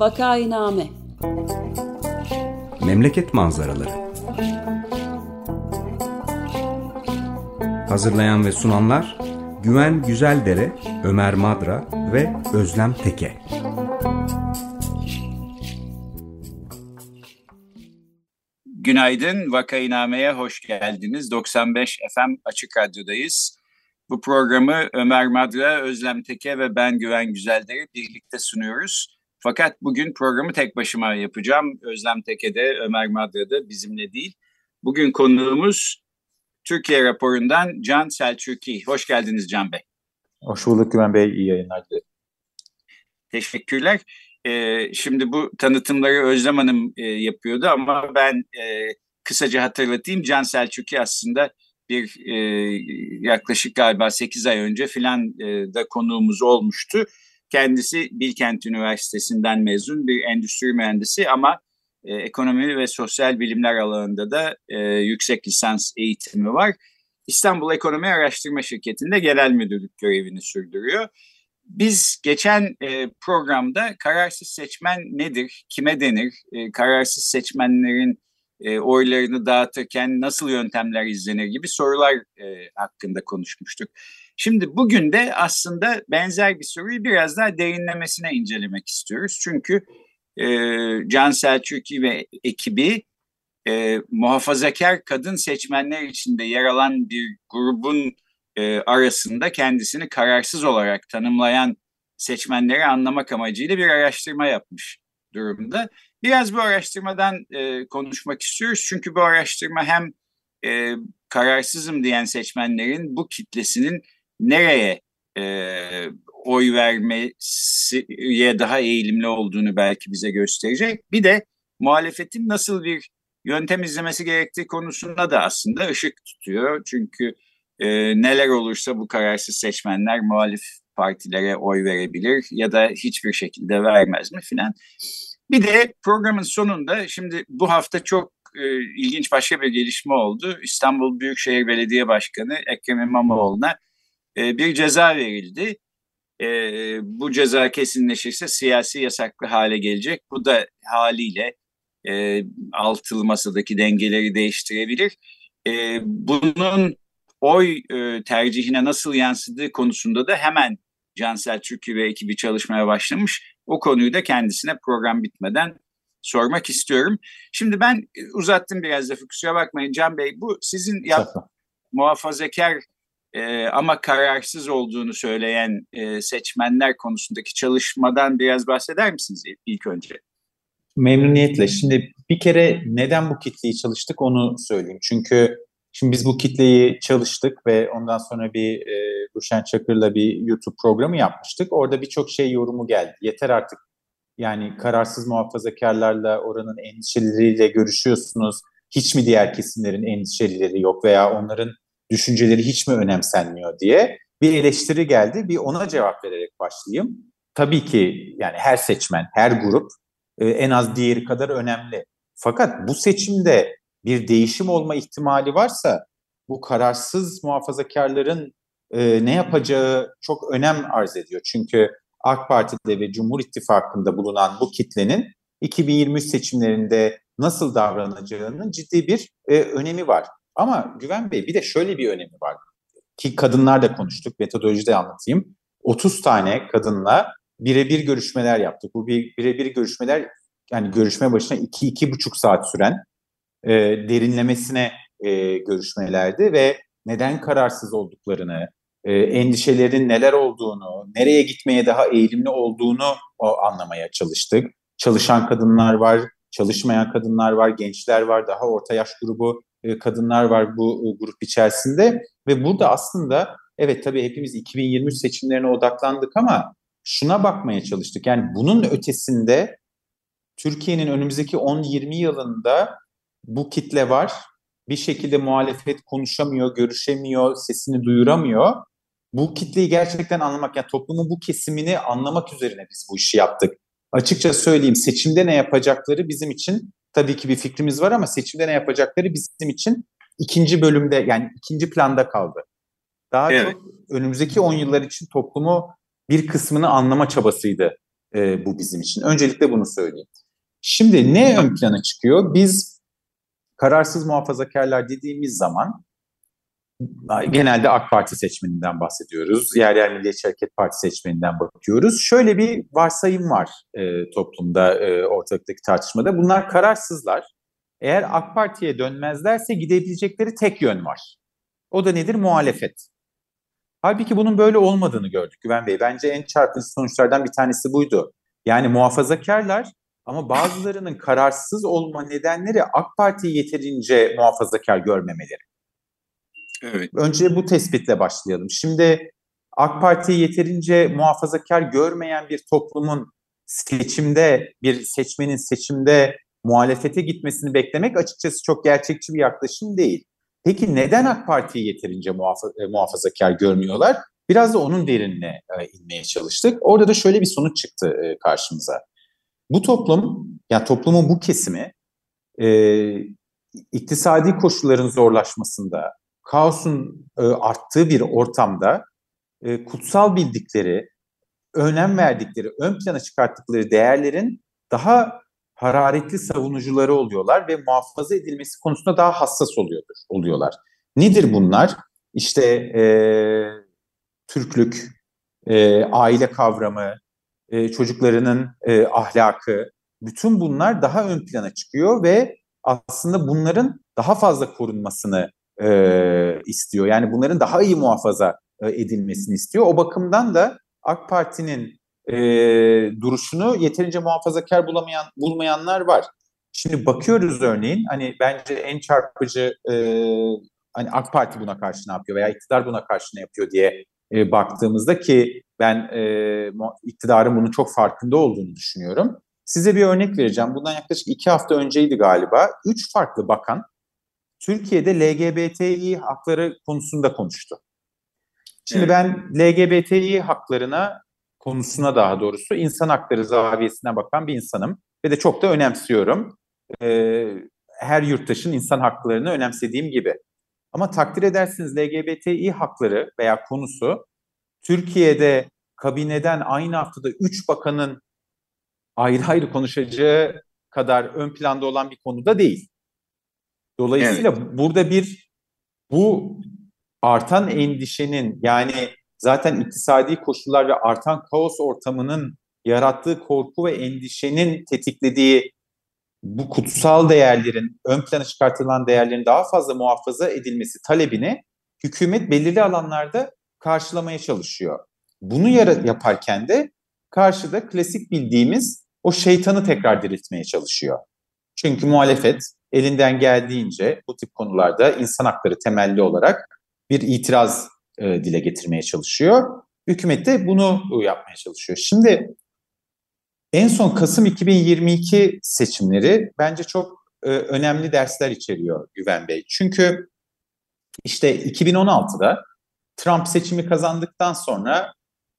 Vakainame Memleket manzaraları Hazırlayan ve sunanlar Güven Güzeldere, Ömer Madra ve Özlem Teke. Günaydın, Vakainame'ye hoş geldiniz. 95 FM Açık Radyo'dayız. Bu programı Ömer Madra, Özlem Teke ve ben Güven Güzeldere birlikte sunuyoruz. Fakat bugün programı tek başıma yapacağım. Özlem Teke de, Ömer Madra da bizimle değil. Bugün konuğumuz Türkiye raporundan Can Selçuki. Hoş geldiniz Can Bey. Hoş bulduk Güven Bey. İyi yayınlar dilerim. Teşekkürler. Ee, şimdi bu tanıtımları Özlem Hanım e, yapıyordu ama ben e, kısaca hatırlatayım. Can Selçuki aslında bir e, yaklaşık galiba 8 ay önce filan e, da konuğumuz olmuştu. Kendisi Bilkent Üniversitesi'nden mezun bir endüstri mühendisi ama e, ekonomi ve sosyal bilimler alanında da e, yüksek lisans eğitimi var. İstanbul Ekonomi Araştırma Şirketi'nde genel müdürlük görevini sürdürüyor. Biz geçen e, programda kararsız seçmen nedir, kime denir, e, kararsız seçmenlerin e, oylarını dağıtırken nasıl yöntemler izlenir gibi sorular e, hakkında konuşmuştuk. Şimdi bugün de aslında benzer bir soruyu biraz daha derinlemesine incelemek istiyoruz. Çünkü e, Can Selçuk'i ve ekibi e, muhafazakar kadın seçmenler içinde yer alan bir grubun e, arasında kendisini kararsız olarak tanımlayan seçmenleri anlamak amacıyla bir araştırma yapmış durumda. Biraz bu araştırmadan e, konuşmak istiyoruz. Çünkü bu araştırma hem e, kararsızım diyen seçmenlerin bu kitlesinin nereye e, oy vermeye daha eğilimli olduğunu belki bize gösterecek. Bir de muhalefetin nasıl bir yöntem izlemesi gerektiği konusunda da aslında ışık tutuyor. Çünkü e, neler olursa bu kararsız seçmenler muhalif partilere oy verebilir ya da hiçbir şekilde vermez mi filan. Bir de programın sonunda şimdi bu hafta çok e, ilginç başka bir gelişme oldu. İstanbul Büyükşehir Belediye Başkanı Ekrem İmamoğlu'na e, bir ceza verildi. E, bu ceza kesinleşirse siyasi yasaklı hale gelecek. Bu da haliyle e, altılı masadaki dengeleri değiştirebilir. E, bunun oy e, tercihine nasıl yansıdığı konusunda da hemen Cansel Türkü ve ekibi çalışmaya başlamış. O konuyu da kendisine program bitmeden sormak istiyorum. Şimdi ben uzattım biraz da kusura bakmayın Can Bey. Bu sizin yap, muhafazakar e, ama kararsız olduğunu söyleyen e, seçmenler konusundaki çalışmadan biraz bahseder misiniz ilk önce? Memnuniyetle. Şimdi bir kere neden bu kitleyi çalıştık onu söyleyeyim. Çünkü şimdi biz bu kitleyi çalıştık ve ondan sonra bir e, Ruşen Çakır'la bir YouTube programı yapmıştık. Orada birçok şey yorumu geldi. Yeter artık yani kararsız muhafazakarlarla oranın endişeleriyle görüşüyorsunuz. Hiç mi diğer kesimlerin endişeleri yok veya onların düşünceleri hiç mi önemsenmiyor diye bir eleştiri geldi. Bir ona cevap vererek başlayayım. Tabii ki yani her seçmen, her grup e, en az diğeri kadar önemli. Fakat bu seçimde bir değişim olma ihtimali varsa bu kararsız muhafazakarların e, ne yapacağı çok önem arz ediyor. Çünkü AK Parti'de ve Cumhur İttifakı'nda bulunan bu kitlenin 2023 seçimlerinde nasıl davranacağının ciddi bir e, önemi var. Ama Güven Bey bir de şöyle bir önemi var. Ki kadınlar da konuştuk, metodolojide anlatayım. 30 tane kadınla birebir görüşmeler yaptık. Bu bir birebir görüşmeler yani görüşme başına 2-2,5 saat süren e, derinlemesine e, görüşmelerdi ve neden kararsız olduklarını, e, endişelerin neler olduğunu, nereye gitmeye daha eğilimli olduğunu o, anlamaya çalıştık. Çalışan kadınlar var, çalışmayan kadınlar var, gençler var, daha orta yaş grubu e, kadınlar var bu e, grup içerisinde ve burada aslında evet tabii hepimiz 2023 seçimlerine odaklandık ama şuna bakmaya çalıştık. Yani bunun ötesinde Türkiye'nin önümüzdeki 10-20 yılında bu kitle var. Bir şekilde muhalefet konuşamıyor, görüşemiyor, sesini duyuramıyor. Bu kitleyi gerçekten anlamak, yani toplumun bu kesimini anlamak üzerine biz bu işi yaptık. Açıkça söyleyeyim seçimde ne yapacakları bizim için tabii ki bir fikrimiz var ama seçimde ne yapacakları bizim için ikinci bölümde yani ikinci planda kaldı. Daha evet. çok önümüzdeki 10 yıllar için toplumu bir kısmını anlama çabasıydı e, bu bizim için. Öncelikle bunu söyleyeyim. Şimdi ne ön plana çıkıyor? Biz kararsız muhafazakarlar dediğimiz zaman genelde AK Parti seçmeninden bahsediyoruz. Yer yer Milliyetçi Hareket Parti seçmeninden bakıyoruz. Şöyle bir varsayım var e, toplumda, e, ortalıktaki tartışmada. Bunlar kararsızlar. Eğer AK Parti'ye dönmezlerse gidebilecekleri tek yön var. O da nedir? Muhalefet. Halbuki bunun böyle olmadığını gördük Güven Bey. Bence en çarpıcı sonuçlardan bir tanesi buydu. Yani muhafazakarlar ama bazılarının kararsız olma nedenleri AK Parti'yi yeterince muhafazakar görmemeleri. Evet. Önce bu tespitle başlayalım. Şimdi AK Parti'yi yeterince muhafazakar görmeyen bir toplumun seçimde, bir seçmenin seçimde muhalefete gitmesini beklemek açıkçası çok gerçekçi bir yaklaşım değil. Peki neden AK Parti'yi yeterince muhafa- e, muhafazakar görmüyorlar? Biraz da onun derinine e, inmeye çalıştık. Orada da şöyle bir sonuç çıktı e, karşımıza. Bu toplum, yani toplumun bu kesimi e, iktisadi koşulların zorlaşmasında, kaosun e, arttığı bir ortamda e, kutsal bildikleri, önem verdikleri, ön plana çıkarttıkları değerlerin daha hararetli savunucuları oluyorlar ve muhafaza edilmesi konusunda daha hassas oluyordur, oluyorlar. Nedir bunlar? İşte e, Türklük, e, aile kavramı, e, çocuklarının e, ahlakı, bütün bunlar daha ön plana çıkıyor ve aslında bunların daha fazla korunmasını e, istiyor. Yani bunların daha iyi muhafaza e, edilmesini istiyor. O bakımdan da AK Parti'nin e, duruşunu yeterince muhafazakar bulamayan bulmayanlar var. Şimdi bakıyoruz örneğin hani bence en çarpıcı e, hani AK Parti buna karşı ne yapıyor veya iktidar buna karşı ne yapıyor diye e, baktığımızda ki ben e, iktidarın bunun çok farkında olduğunu düşünüyorum. Size bir örnek vereceğim. Bundan yaklaşık iki hafta önceydi galiba. Üç farklı bakan Türkiye'de LGBTİ hakları konusunda konuştu. Şimdi evet. ben LGBTİ haklarına konusuna daha doğrusu insan hakları zaviyesine bakan bir insanım ve de çok da önemsiyorum. Ee, her yurttaşın insan haklarını önemsediğim gibi. Ama takdir edersiniz LGBTİ hakları veya konusu Türkiye'de kabineden aynı haftada üç bakanın ayrı ayrı konuşacağı kadar ön planda olan bir konuda değil. Dolayısıyla evet. burada bir bu artan endişenin yani zaten iktisadi koşullar ve artan kaos ortamının yarattığı korku ve endişenin tetiklediği bu kutsal değerlerin, ön plana çıkartılan değerlerin daha fazla muhafaza edilmesi talebini hükümet belirli alanlarda karşılamaya çalışıyor. Bunu yaparken de karşıda klasik bildiğimiz o şeytanı tekrar diriltmeye çalışıyor. Çünkü muhalefet elinden geldiğince bu tip konularda insan hakları temelli olarak bir itiraz e, dile getirmeye çalışıyor. Hükümet de bunu yapmaya çalışıyor. Şimdi en son Kasım 2022 seçimleri bence çok e, önemli dersler içeriyor Güven Bey. Çünkü işte 2016'da Trump seçimi kazandıktan sonra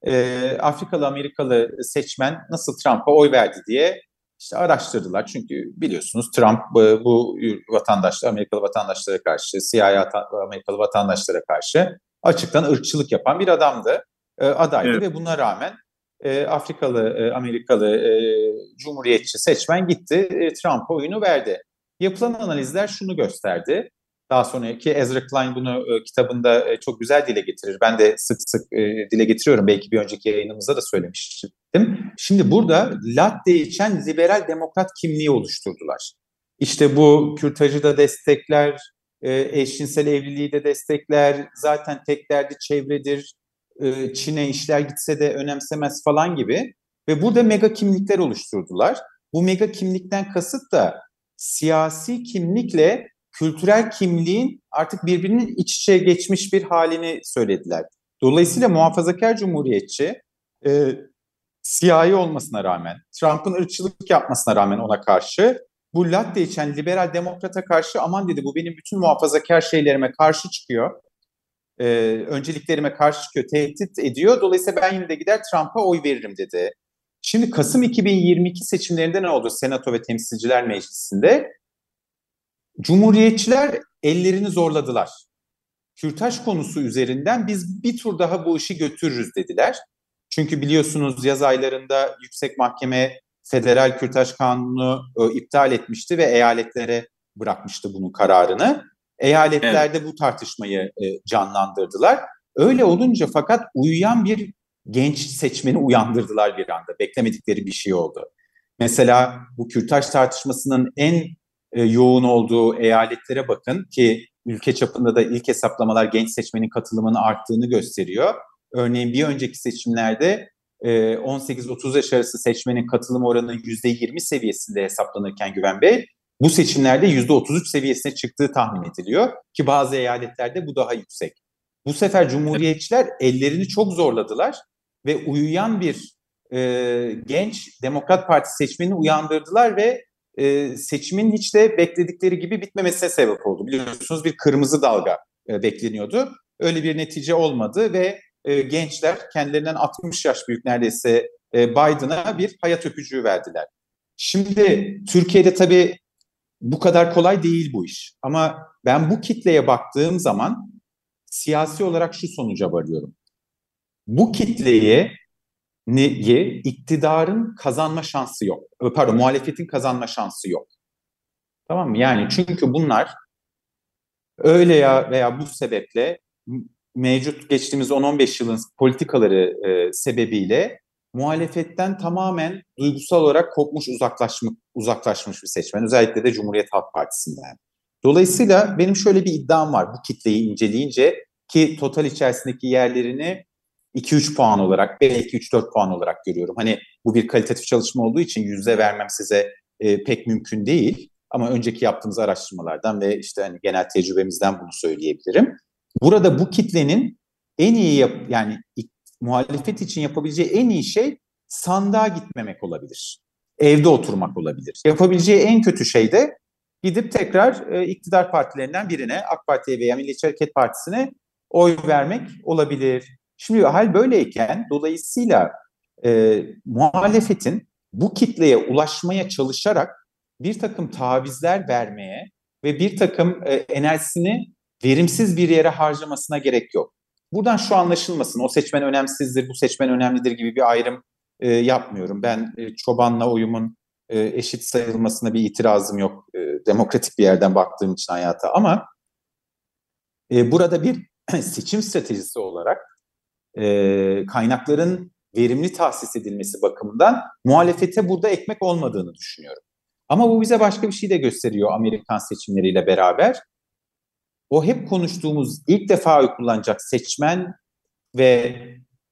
e, Afrikalı Amerikalı seçmen nasıl Trump'a oy verdi diye işte araştırdılar. Çünkü biliyorsunuz Trump bu, bu vatandaşlar, Amerikalı vatandaşlara karşı, siyahi Amerikalı vatandaşlara karşı açıktan ırkçılık yapan bir adamdı, e, adaydı evet. ve buna rağmen e, Afrikalı, e, Amerikalı e, cumhuriyetçi seçmen gitti, e, Trump'a oyunu verdi. Yapılan analizler şunu gösterdi. Daha sonraki Ezra Klein bunu e, kitabında e, çok güzel dile getirir. Ben de sık sık e, dile getiriyorum. Belki bir önceki yayınımızda da söylemiştim. Şimdi burada latte içen liberal demokrat kimliği oluşturdular. İşte bu kürtajı da destekler, e, eşcinsel evliliği de destekler, zaten tek derdi çevredir, e, Çin'e işler gitse de önemsemez falan gibi. Ve burada mega kimlikler oluşturdular. Bu mega kimlikten kasıt da siyasi kimlikle kültürel kimliğin artık birbirinin iç içe geçmiş bir halini söylediler. Dolayısıyla muhafazakar cumhuriyetçi e, siyahi olmasına rağmen, Trump'ın ırkçılık yapmasına rağmen ona karşı bu latte içen liberal demokrata karşı aman dedi bu benim bütün muhafazakar şeylerime karşı çıkıyor. E, önceliklerime karşı çıkıyor, tehdit ediyor. Dolayısıyla ben yine de gider Trump'a oy veririm dedi. Şimdi Kasım 2022 seçimlerinde ne oldu Senato ve Temsilciler Meclisi'nde? Cumhuriyetçiler ellerini zorladılar. Kürtaj konusu üzerinden biz bir tur daha bu işi götürürüz dediler. Çünkü biliyorsunuz yaz aylarında Yüksek Mahkeme Federal Kürtaj Kanunu e, iptal etmişti ve eyaletlere bırakmıştı bunun kararını. Eyaletlerde evet. bu tartışmayı e, canlandırdılar. Öyle olunca fakat uyuyan bir genç seçmeni uyandırdılar bir anda. Beklemedikleri bir şey oldu. Mesela bu kürtaj tartışmasının en e, yoğun olduğu eyaletlere bakın ki ülke çapında da ilk hesaplamalar genç seçmenin katılımının arttığını gösteriyor. Örneğin bir önceki seçimlerde 18-30 e, yaş arası seçmenin katılım oranı %20 seviyesinde hesaplanırken Güven Bey, bu seçimlerde %33 seviyesine çıktığı tahmin ediliyor ki bazı eyaletlerde bu daha yüksek. Bu sefer Cumhuriyetçiler ellerini çok zorladılar ve uyuyan bir e, genç Demokrat Parti seçmenini uyandırdılar ve e, seçimin hiç de bekledikleri gibi bitmemesine sebep oldu. Biliyorsunuz bir kırmızı dalga e, bekleniyordu. Öyle bir netice olmadı ve e, gençler kendilerinden 60 yaş büyük neredeyse e, Biden'a bir hayat öpücüğü verdiler. Şimdi Türkiye'de tabii bu kadar kolay değil bu iş. Ama ben bu kitleye baktığım zaman siyasi olarak şu sonuca varıyorum. Bu kitleye neyi iktidarın kazanma şansı yok. Pardon muhalefetin kazanma şansı yok. Tamam mı? Yani çünkü bunlar öyle ya veya bu sebeple mevcut geçtiğimiz 10-15 yılın politikaları e, sebebiyle muhalefetten tamamen duygusal olarak kopmuş, uzaklaşmış, uzaklaşmış bir seçmen. Özellikle de Cumhuriyet Halk Partisi'nden. Dolayısıyla benim şöyle bir iddiam var bu kitleyi inceleyince ki total içerisindeki yerlerini 2-3 puan olarak belki 3-4 puan olarak görüyorum. Hani bu bir kalitatif çalışma olduğu için yüzde vermem size e, pek mümkün değil. Ama önceki yaptığımız araştırmalardan ve işte hani genel tecrübemizden bunu söyleyebilirim. Burada bu kitlenin en iyi yap yani muhalefet için yapabileceği en iyi şey sandığa gitmemek olabilir. Evde oturmak olabilir. Yapabileceği en kötü şey de gidip tekrar e, iktidar partilerinden birine, AK Parti'ye veya Milliyetçi Hareket Partisi'ne oy vermek olabilir. Şimdi hal böyleyken dolayısıyla e, muhalefetin bu kitleye ulaşmaya çalışarak bir takım tavizler vermeye ve bir takım e, enerjisini verimsiz bir yere harcamasına gerek yok. Buradan şu anlaşılmasın, o seçmen önemsizdir, bu seçmen önemlidir gibi bir ayrım e, yapmıyorum. Ben e, çobanla oyumun e, eşit sayılmasına bir itirazım yok. E, demokratik bir yerden baktığım için hayata ama e, burada bir seçim stratejisi olarak e, kaynakların verimli tahsis edilmesi bakımından muhalefete burada ekmek olmadığını düşünüyorum. Ama bu bize başka bir şey de gösteriyor Amerikan seçimleriyle beraber. O hep konuştuğumuz ilk defa oy kullanacak seçmen ve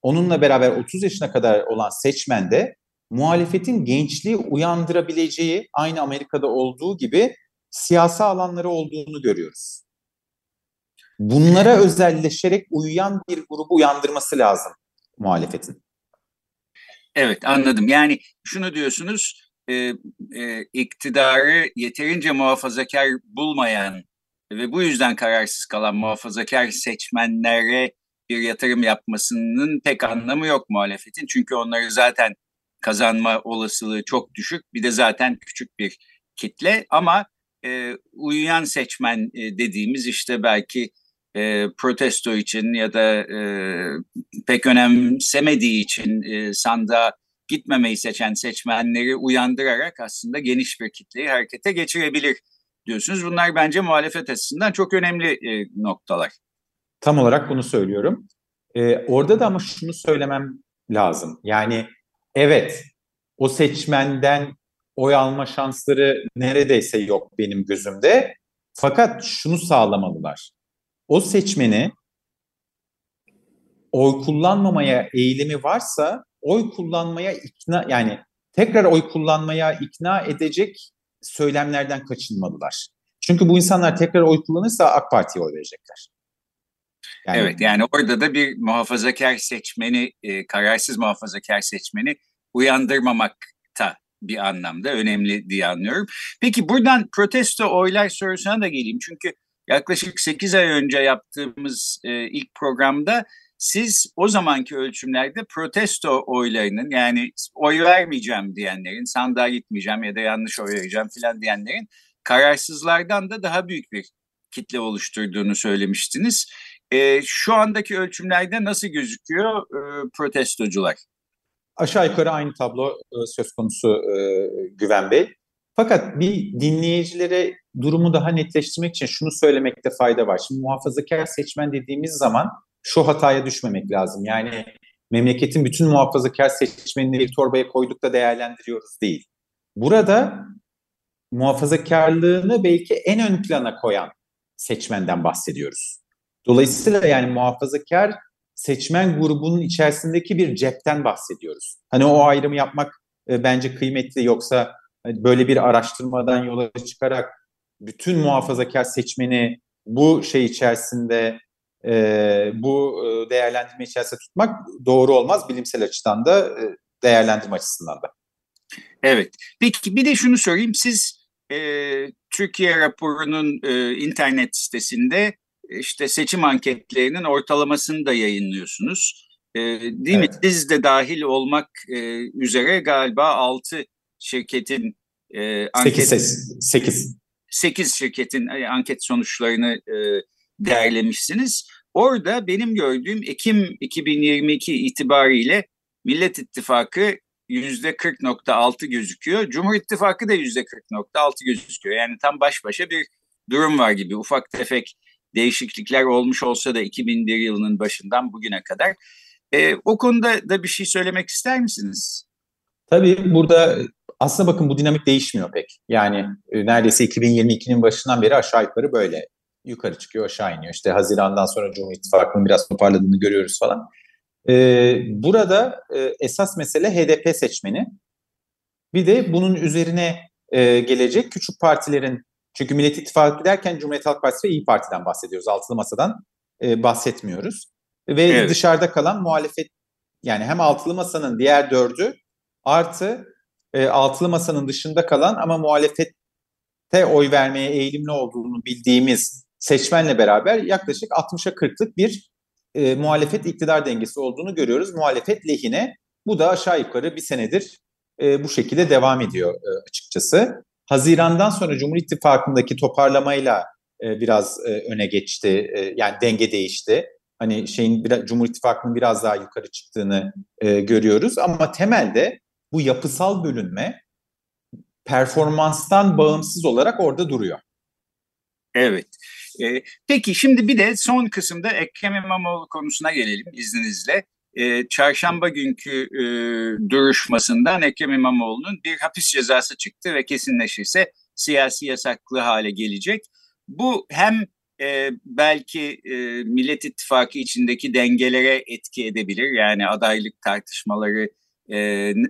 onunla beraber 30 yaşına kadar olan seçmen de muhalefetin gençliği uyandırabileceği aynı Amerika'da olduğu gibi siyasi alanları olduğunu görüyoruz bunlara özelleşerek uyuyan bir grubu uyandırması lazım muhalefetin. Evet anladım. Yani şunu diyorsunuz e, e, iktidarı yeterince muhafazakar bulmayan ve bu yüzden kararsız kalan muhafazakar seçmenlere bir yatırım yapmasının pek anlamı yok muhalefetin. Çünkü onları zaten kazanma olasılığı çok düşük. Bir de zaten küçük bir kitle ama e, uyuyan seçmen e, dediğimiz işte belki e, protesto için ya da e, pek önemsemediği için e, sandığa gitmemeyi seçen seçmenleri uyandırarak aslında geniş bir kitleyi harekete geçirebilir diyorsunuz. Bunlar bence muhalefet açısından çok önemli e, noktalar. Tam olarak bunu söylüyorum. E, orada da ama şunu söylemem lazım. Yani evet o seçmenden oy alma şansları neredeyse yok benim gözümde. Fakat şunu sağlamalılar o seçmeni oy kullanmamaya eğilimi varsa oy kullanmaya ikna yani tekrar oy kullanmaya ikna edecek söylemlerden kaçınmalılar. Çünkü bu insanlar tekrar oy kullanırsa AK Parti'ye oy verecekler. Yani, evet yani orada da bir muhafazakar seçmeni, e, kararsız muhafazakar seçmeni uyandırmamakta bir anlamda önemli diye anlıyorum. Peki buradan protesto oylar sorusuna da geleyim. Çünkü yaklaşık 8 ay önce yaptığımız e, ilk programda siz o zamanki ölçümlerde protesto oylarının yani oy vermeyeceğim diyenlerin, sandığa gitmeyeceğim ya da yanlış oy vereceğim filan diyenlerin kararsızlardan da daha büyük bir kitle oluşturduğunu söylemiştiniz. E, şu andaki ölçümlerde nasıl gözüküyor e, protestocular? Aşağı yukarı aynı tablo söz konusu e, Güven Bey. Fakat bir dinleyicilere durumu daha netleştirmek için şunu söylemekte fayda var. Şimdi muhafazakar seçmen dediğimiz zaman şu hataya düşmemek lazım. Yani memleketin bütün muhafazakar seçmenini bir torbaya koyduk da değerlendiriyoruz değil. Burada muhafazakarlığını belki en ön plana koyan seçmenden bahsediyoruz. Dolayısıyla yani muhafazakar seçmen grubunun içerisindeki bir cepten bahsediyoruz. Hani o ayrımı yapmak e, bence kıymetli yoksa hani böyle bir araştırmadan yola çıkarak bütün muhafazakar seçmeni bu şey içerisinde e, bu e, değerlendirme içerisinde tutmak doğru olmaz bilimsel açıdan da e, değerlendirme açısından da. Evet. Peki bir de şunu sorayım. Siz e, Türkiye raporunun e, internet sitesinde işte seçim anketlerinin ortalamasını da yayınlıyorsunuz. E, değil evet. mi? Siz de dahil olmak e, üzere galiba 6 şirketin e, anket... 8, 8. 8 şirketin e, anket sonuçlarını e, derlemişsiniz. Orada benim gördüğüm Ekim 2022 itibariyle Millet İttifakı yüzde 40.6 gözüküyor. Cumhur İttifakı da yüzde 40.6 gözüküyor. Yani tam baş başa bir durum var gibi. Ufak tefek değişiklikler olmuş olsa da 2001 yılının başından bugüne kadar. E, o konuda da bir şey söylemek ister misiniz? Tabii burada aslında bakın bu dinamik değişmiyor pek. Yani e, neredeyse 2022'nin başından beri aşağı yukarı böyle. Yukarı çıkıyor aşağı iniyor. İşte Haziran'dan sonra Cumhur İttifakı'nın biraz toparladığını görüyoruz falan. Ee, burada e, esas mesele HDP seçmeni. Bir de bunun üzerine e, gelecek küçük partilerin çünkü Millet İttifakı derken Cumhuriyet Halk Partisi ve İyi Parti'den bahsediyoruz. Altılı Masa'dan e, bahsetmiyoruz. Ve evet. dışarıda kalan muhalefet yani hem Altılı Masa'nın diğer dördü artı e, Altılı Masa'nın dışında kalan ama muhalefette oy vermeye eğilimli olduğunu bildiğimiz seçmenle beraber yaklaşık 60'a 40'lık bir e, muhalefet iktidar dengesi olduğunu görüyoruz. Muhalefet lehine bu da aşağı yukarı bir senedir e, bu şekilde devam ediyor e, açıkçası. Haziran'dan sonra Cumhur İttifakı'ndaki toparlamayla e, biraz e, öne geçti. E, yani denge değişti. Hani şeyin biraz, Cumhur İttifakı'nın biraz daha yukarı çıktığını e, görüyoruz ama temelde bu yapısal bölünme performanstan bağımsız olarak orada duruyor. Evet. Ee, peki şimdi bir de son kısımda Ekrem İmamoğlu konusuna gelelim izninizle. Ee, çarşamba günkü e, duruşmasından Ekrem İmamoğlu'nun bir hapis cezası çıktı ve kesinleşirse siyasi yasaklı hale gelecek. Bu hem e, belki e, Millet İttifakı içindeki dengelere etki edebilir. Yani adaylık tartışmaları e,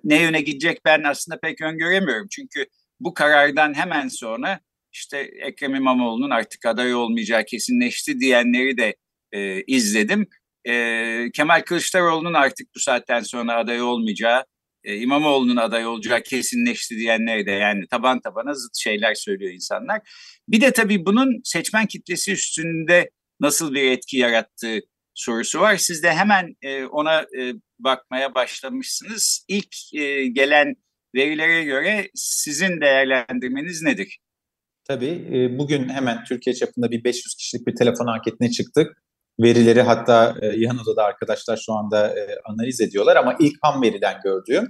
ne yöne gidecek ben aslında pek öngöremiyorum. Çünkü bu karardan hemen sonra işte Ekrem İmamoğlu'nun artık aday olmayacağı kesinleşti diyenleri de e, izledim. E, Kemal Kılıçdaroğlu'nun artık bu saatten sonra aday olmayacağı, e, İmamoğlu'nun aday olacağı kesinleşti diyenleri de yani taban tabana zıt şeyler söylüyor insanlar. Bir de tabii bunun seçmen kitlesi üstünde nasıl bir etki yarattığı sorusu var. Siz de hemen e, ona e, bakmaya başlamışsınız. İlk e, gelen verilere göre sizin değerlendirmeniz nedir? Tabii bugün hemen Türkiye çapında bir 500 kişilik bir telefon anketine çıktık. Verileri hatta yan odada arkadaşlar şu anda analiz ediyorlar ama ilk ham veriden gördüğüm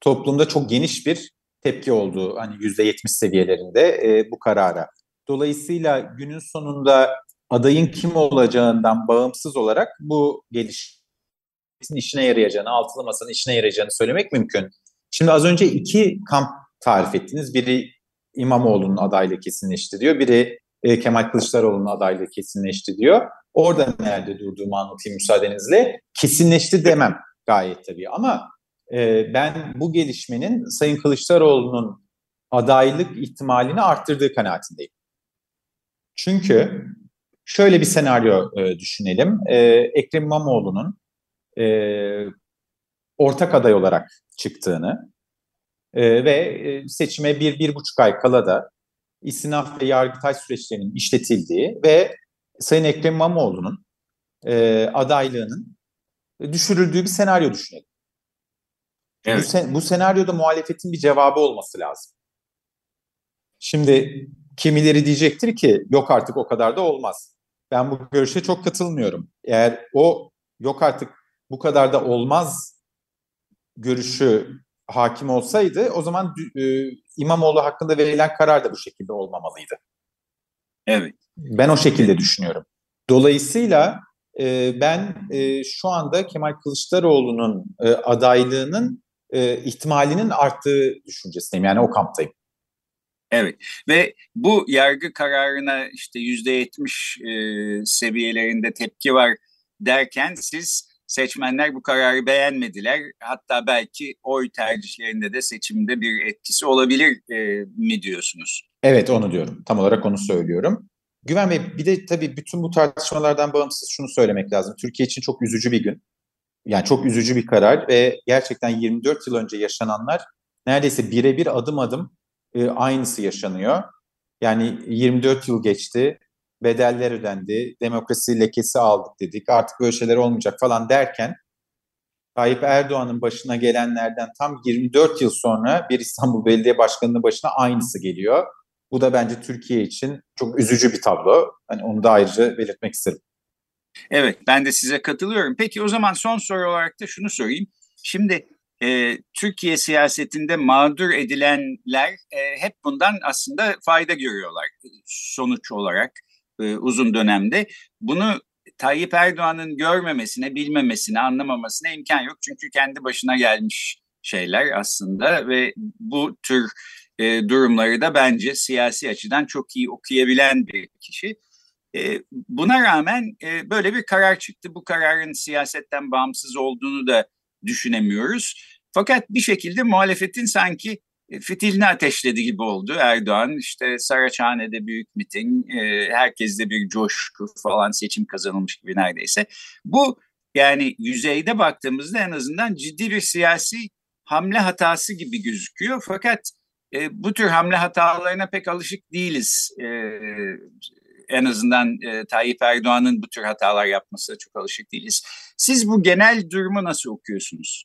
toplumda çok geniş bir tepki oldu. Hani %70 seviyelerinde bu karara. Dolayısıyla günün sonunda adayın kim olacağından bağımsız olarak bu gelişmenin işine yarayacağını, altılı masanın işine yarayacağını söylemek mümkün. Şimdi az önce iki kamp tarif ettiniz. Biri İmamoğlu'nun adaylığı kesinleşti diyor. Biri e, Kemal Kılıçdaroğlu'nun adaylığı kesinleşti diyor. Orada nerede durduğumu anlatayım müsaadenizle. Kesinleşti demem gayet tabii ama e, ben bu gelişmenin Sayın Kılıçdaroğlu'nun adaylık ihtimalini arttırdığı kanaatindeyim. Çünkü şöyle bir senaryo e, düşünelim. E, Ekrem İmamoğlu'nun e, ortak aday olarak çıktığını e, ve e, seçime bir, bir buçuk ay kala da istinaf ve yargıtay süreçlerinin işletildiği ve Sayın Ekrem İmamoğlu'nun e, adaylığının düşürüldüğü bir senaryo düşünelim. Evet. Bu, sen, bu senaryoda muhalefetin bir cevabı olması lazım. Şimdi kimileri diyecektir ki yok artık o kadar da olmaz. Ben bu görüşe çok katılmıyorum. Eğer o yok artık bu kadar da olmaz görüşü hakim olsaydı o zaman e, İmamoğlu hakkında verilen karar da bu şekilde olmamalıydı. Evet. Ben o şekilde düşünüyorum. Dolayısıyla e, ben e, şu anda Kemal Kılıçdaroğlu'nun e, adaylığının e, ihtimalinin arttığı düşüncesindeyim. Yani o kamptayım. Evet ve bu yargı kararına işte yüzde yetmiş e, seviyelerinde tepki var derken siz seçmenler bu kararı beğenmediler. Hatta belki oy tercihlerinde de seçimde bir etkisi olabilir e, mi diyorsunuz? Evet onu diyorum. Tam olarak onu söylüyorum. Güven Bey bir de tabii bütün bu tartışmalardan bağımsız şunu söylemek lazım. Türkiye için çok üzücü bir gün. Yani çok üzücü bir karar ve gerçekten 24 yıl önce yaşananlar neredeyse birebir adım adım e, aynısı yaşanıyor. Yani 24 yıl geçti, bedeller ödendi, demokrasi lekesi aldık dedik, artık böyle şeyler olmayacak falan derken Tayyip Erdoğan'ın başına gelenlerden tam 24 yıl sonra bir İstanbul Belediye Başkanı'nın başına aynısı geliyor. Bu da bence Türkiye için çok üzücü bir tablo. Hani onu da ayrıca belirtmek isterim. Evet, ben de size katılıyorum. Peki o zaman son soru olarak da şunu sorayım. Şimdi e, Türkiye siyasetinde mağdur edilenler e, hep bundan aslında fayda görüyorlar sonuç olarak e, uzun dönemde. Bunu Tayyip Erdoğan'ın görmemesine, bilmemesine, anlamamasına imkan yok. Çünkü kendi başına gelmiş şeyler aslında ve bu tür e, durumları da bence siyasi açıdan çok iyi okuyabilen bir kişi. E, buna rağmen e, böyle bir karar çıktı. Bu kararın siyasetten bağımsız olduğunu da düşünemiyoruz. Fakat bir şekilde muhalefetin sanki fitilini ateşledi gibi oldu Erdoğan. İşte Saraçhane'de büyük miting, e, herkeste bir coşku falan seçim kazanılmış gibi neredeyse. Bu yani yüzeyde baktığımızda en azından ciddi bir siyasi hamle hatası gibi gözüküyor. Fakat e, bu tür hamle hatalarına pek alışık değiliz. E, en azından e, Tayyip Erdoğan'ın bu tür hatalar yapmasına çok alışık değiliz. Siz bu genel durumu nasıl okuyorsunuz?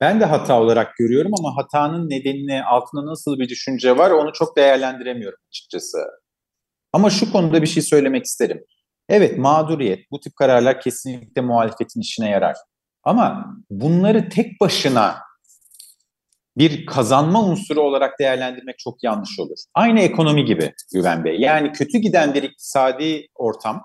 Ben de hata olarak görüyorum ama hatanın nedenini, altında nasıl bir düşünce var onu çok değerlendiremiyorum açıkçası. Ama şu konuda bir şey söylemek isterim. Evet mağduriyet, bu tip kararlar kesinlikle muhalefetin işine yarar. Ama bunları tek başına bir kazanma unsuru olarak değerlendirmek çok yanlış olur. Aynı ekonomi gibi Güven Bey. Yani kötü giden bir iktisadi ortam,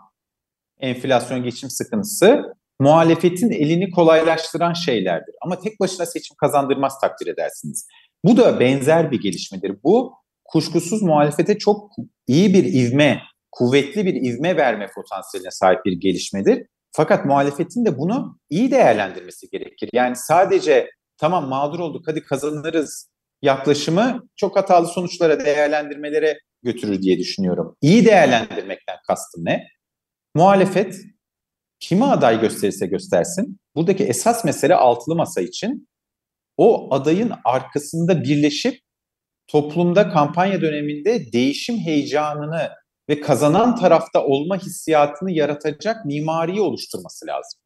enflasyon geçim sıkıntısı muhalefetin elini kolaylaştıran şeylerdir. Ama tek başına seçim kazandırmaz takdir edersiniz. Bu da benzer bir gelişmedir. Bu kuşkusuz muhalefete çok iyi bir ivme, kuvvetli bir ivme verme potansiyeline sahip bir gelişmedir. Fakat muhalefetin de bunu iyi değerlendirmesi gerekir. Yani sadece tamam mağdur olduk hadi kazanırız yaklaşımı çok hatalı sonuçlara, değerlendirmelere götürür diye düşünüyorum. İyi değerlendirmekten kastım ne? Muhalefet kime aday gösterirse göstersin. Buradaki esas mesele altılı masa için o adayın arkasında birleşip toplumda kampanya döneminde değişim heyecanını ve kazanan tarafta olma hissiyatını yaratacak mimariyi oluşturması lazım.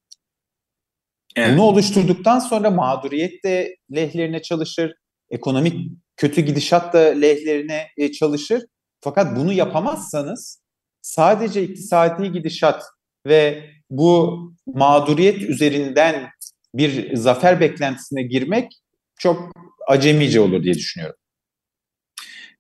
Evet. Bunu oluşturduktan sonra mağduriyet de lehlerine çalışır, ekonomik kötü gidişat da lehlerine e, çalışır. Fakat bunu yapamazsanız sadece iktisadi gidişat ve bu mağduriyet üzerinden bir zafer beklentisine girmek çok acemice olur diye düşünüyorum.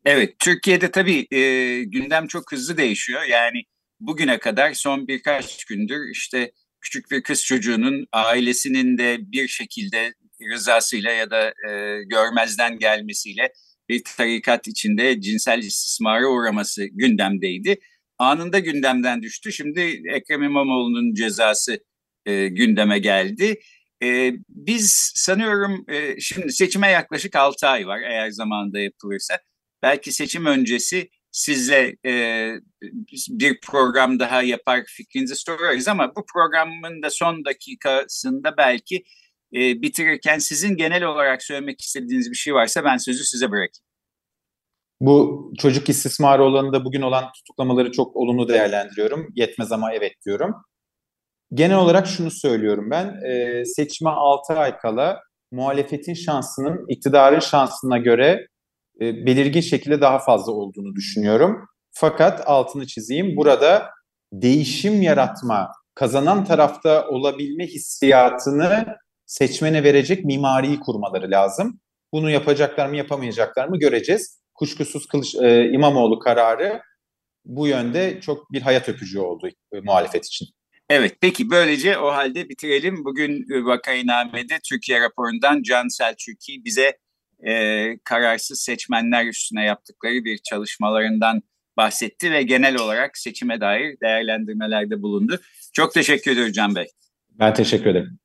Evet, Türkiye'de tabii e, gündem çok hızlı değişiyor. Yani bugüne kadar son birkaç gündür işte küçük bir kız çocuğunun ailesinin de bir şekilde rızasıyla ya da e, görmezden gelmesiyle bir tarikat içinde cinsel istismara uğraması gündemdeydi anında gündemden düştü. Şimdi Ekrem İmamoğlu'nun cezası e, gündeme geldi. E, biz sanıyorum e, şimdi seçime yaklaşık 6 ay var eğer zamanında yapılırsa. Belki seçim öncesi sizle e, bir program daha yapar fikrinizi sorarız ama bu programın da son dakikasında belki e, bitirirken sizin genel olarak söylemek istediğiniz bir şey varsa ben sözü size bırakayım. Bu çocuk istismarı olanında bugün olan tutuklamaları çok olumlu değerlendiriyorum. Yetmez ama evet diyorum. Genel olarak şunu söylüyorum ben. E, seçime 6 ay kala muhalefetin şansının iktidarın şansına göre e, belirgin şekilde daha fazla olduğunu düşünüyorum. Fakat altını çizeyim. Burada değişim yaratma, kazanan tarafta olabilme hissiyatını seçmene verecek mimariyi kurmaları lazım. Bunu yapacaklar mı yapamayacaklar mı göreceğiz. Kuşkusuz Kılıç, e, İmamoğlu kararı bu yönde çok bir hayat öpücüğü oldu e, muhalefet için. Evet peki böylece o halde bitirelim. Bugün e, Vakainame'de Türkiye raporundan Can Selçuk'i bize e, kararsız seçmenler üstüne yaptıkları bir çalışmalarından bahsetti ve genel olarak seçime dair değerlendirmelerde bulundu. Çok teşekkür ediyorum Can Bey. Ben teşekkür ederim.